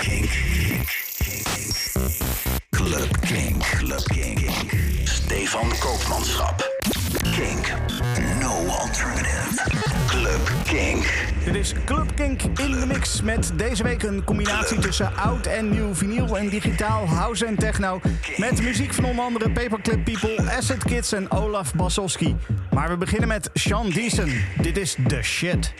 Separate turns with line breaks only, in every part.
Kink. Club Kink. Club Kink. Stefan Koopmanschap. Kink. No alternative. Club Kink.
Dit is Club Kink in de mix met deze week een combinatie tussen oud en nieuw vinyl en digitaal, house en techno. Met muziek van onder andere Paperclip People, Acid Kids en Olaf Basowski. Maar we beginnen met Sean Deason. Dit is The Shit.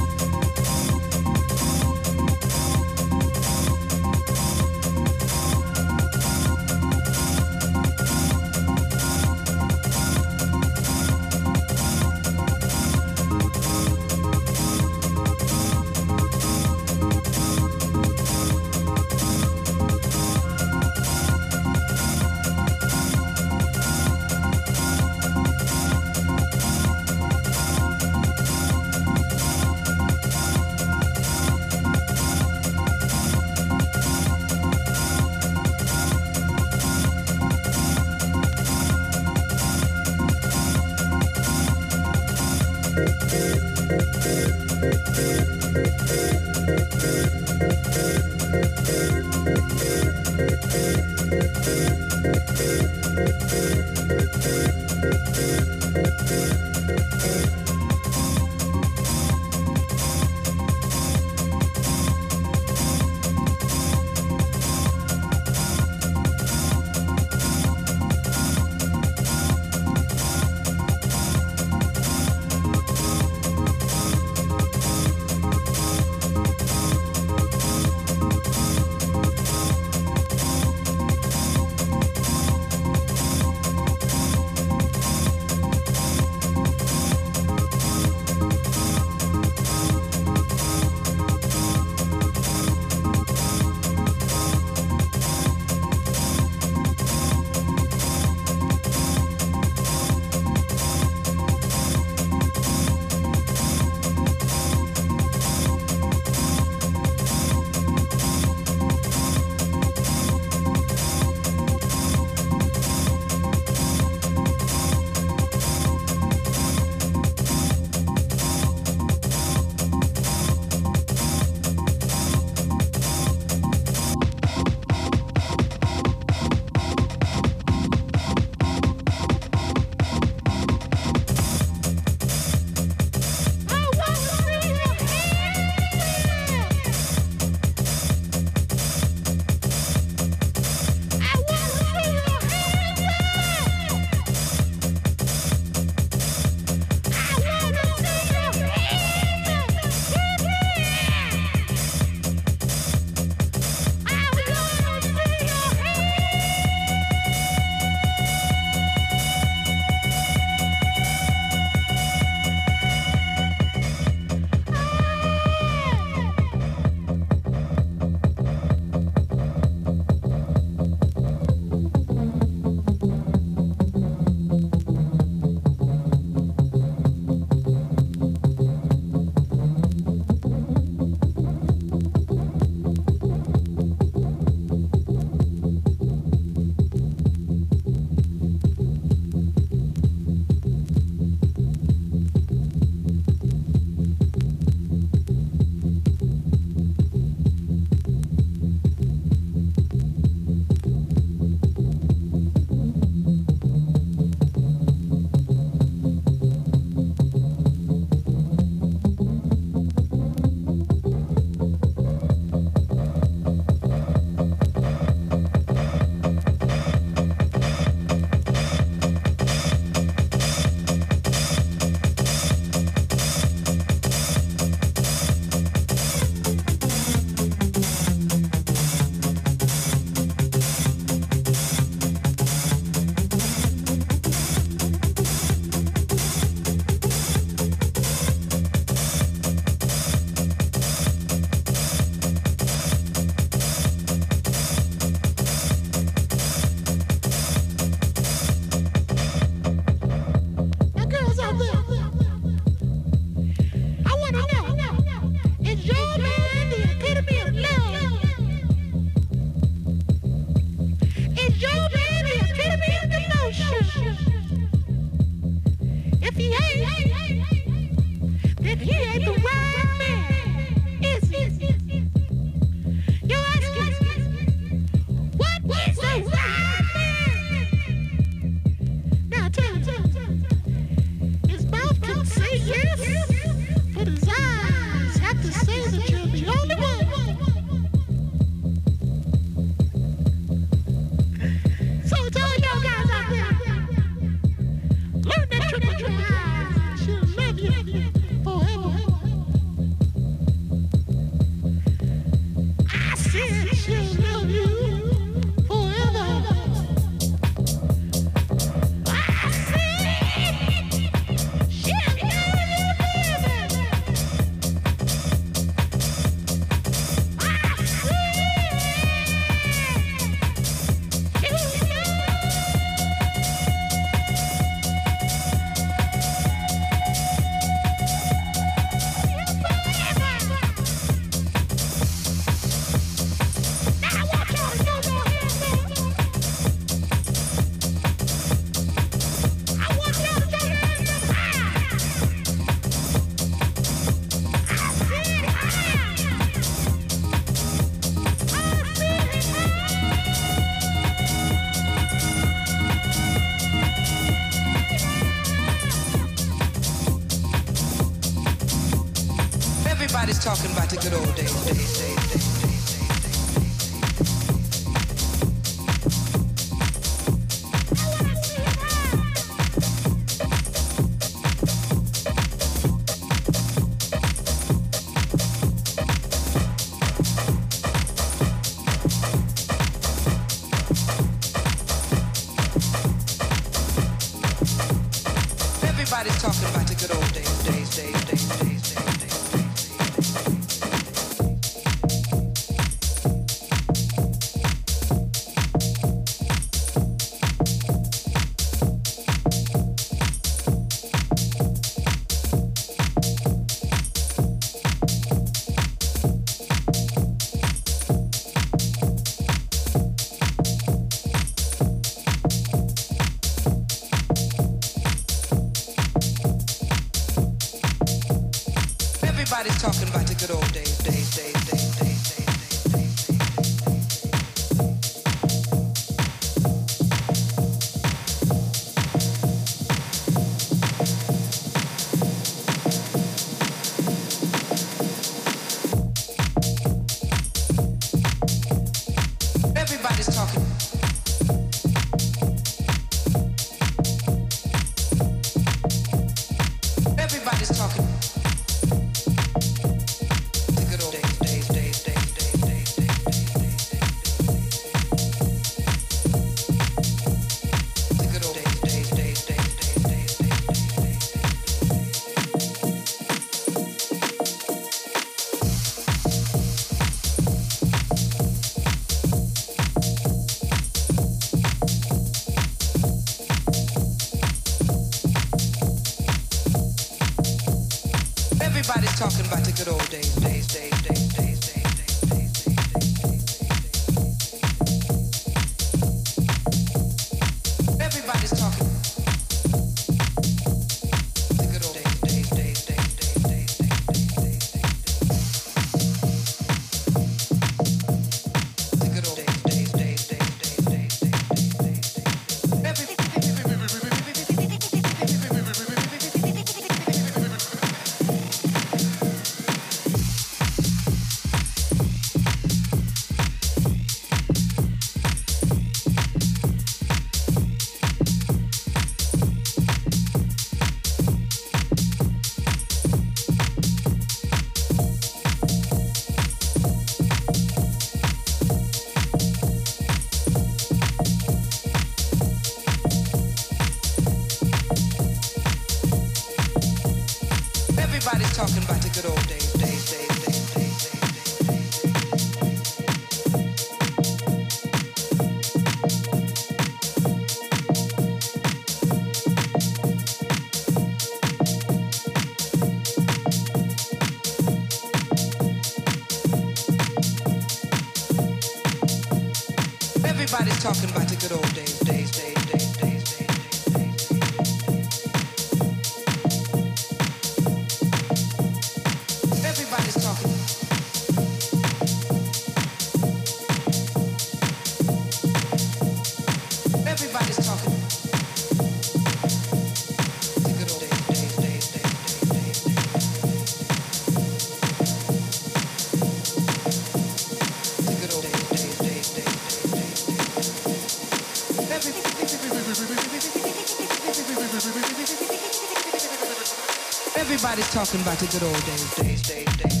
Everybody's talking. The good old days, days, days, days.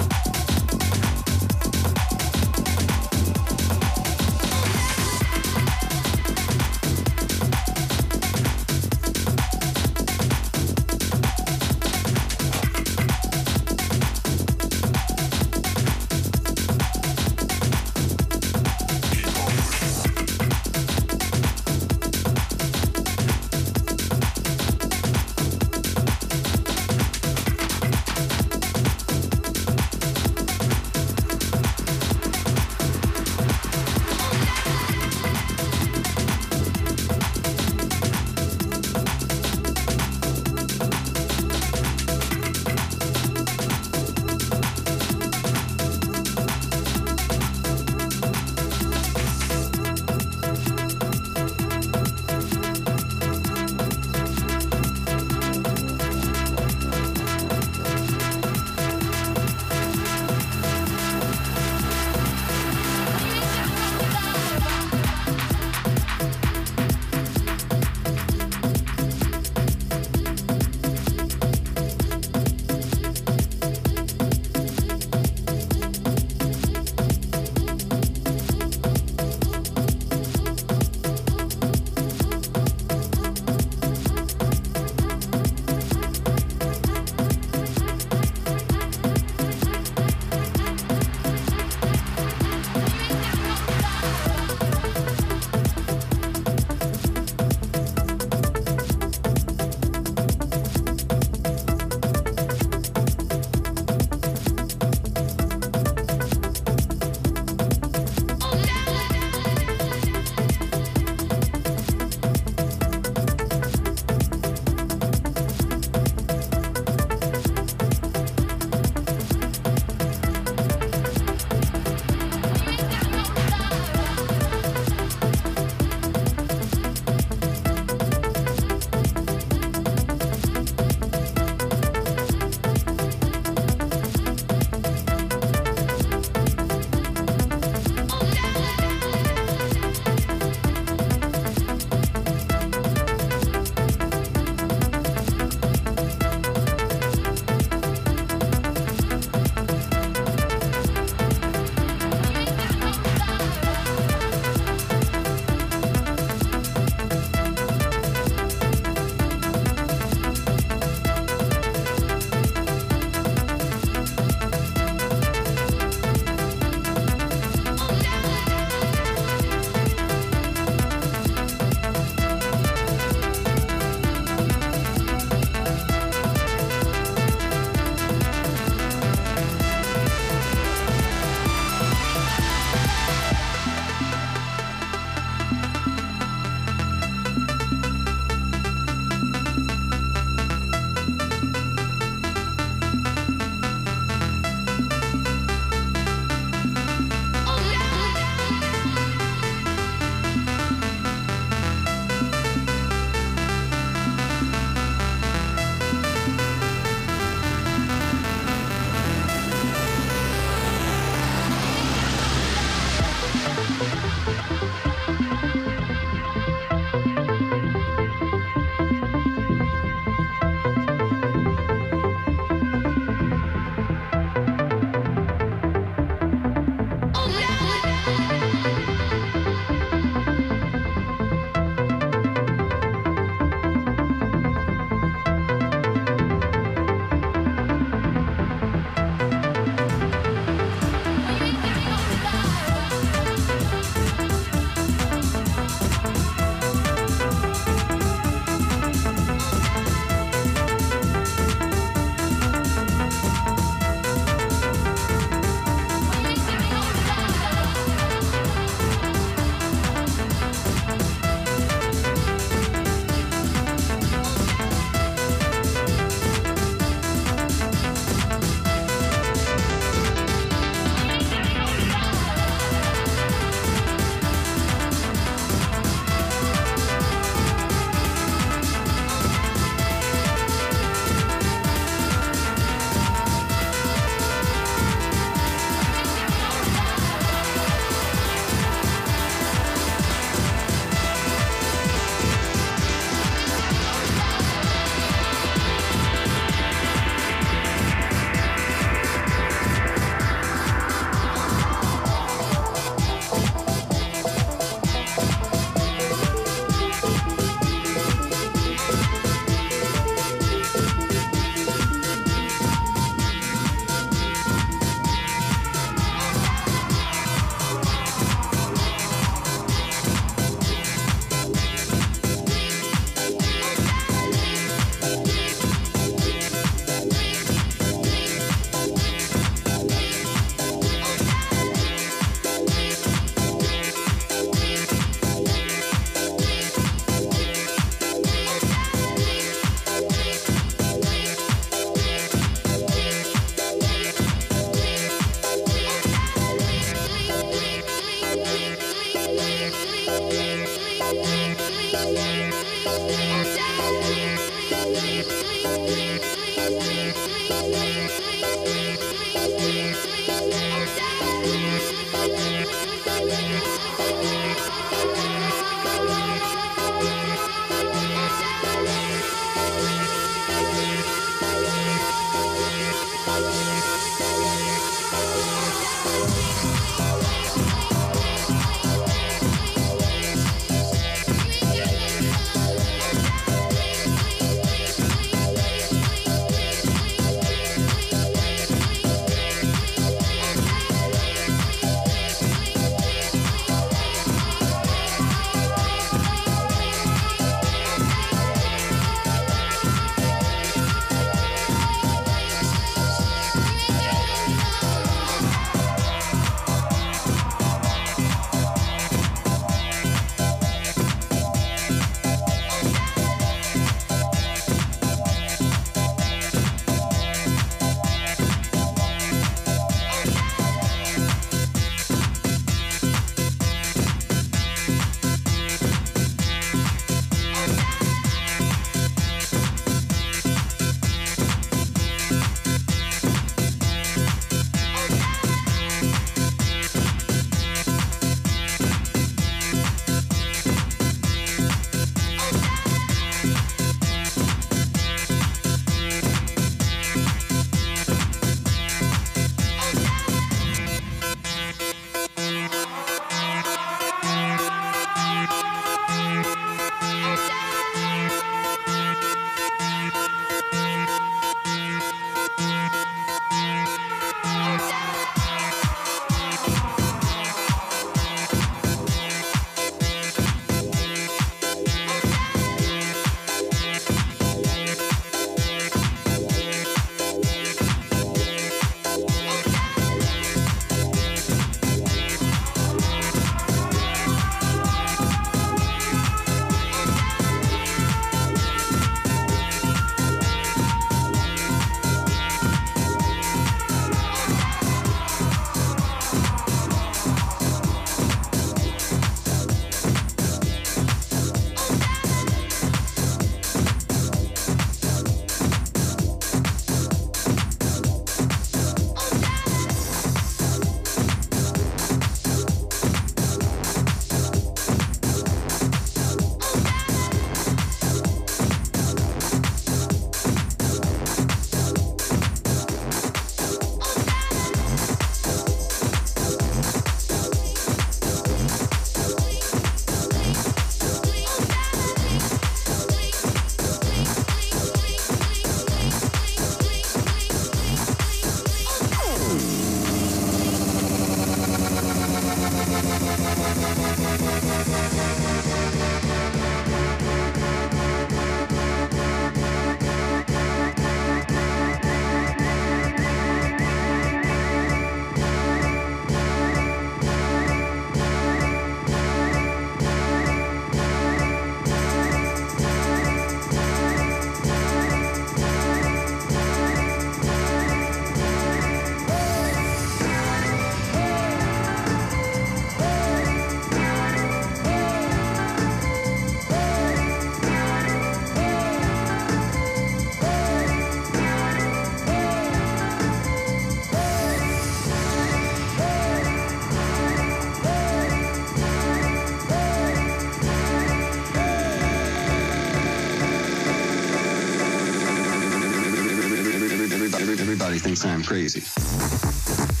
sound crazy.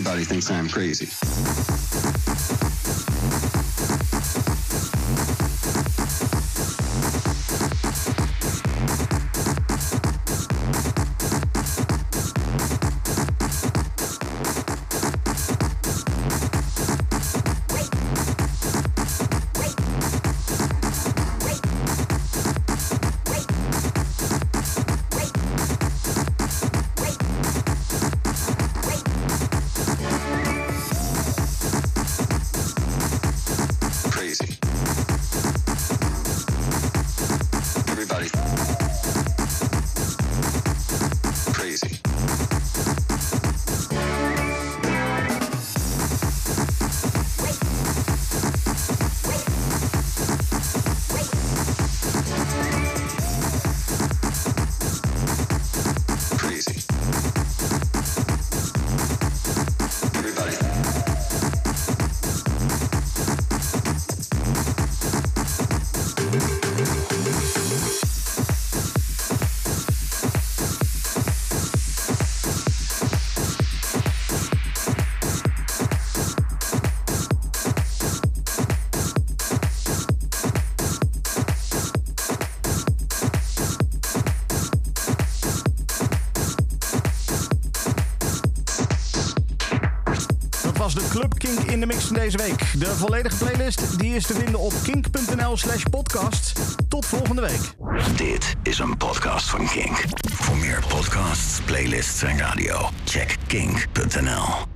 Everybody thinks I'm crazy.
De mix van deze week. De volledige playlist die is te vinden op kink.nl slash podcast. Tot volgende week.
Dit is een podcast van Kink. Voor meer podcasts, playlists en radio, check kink.nl.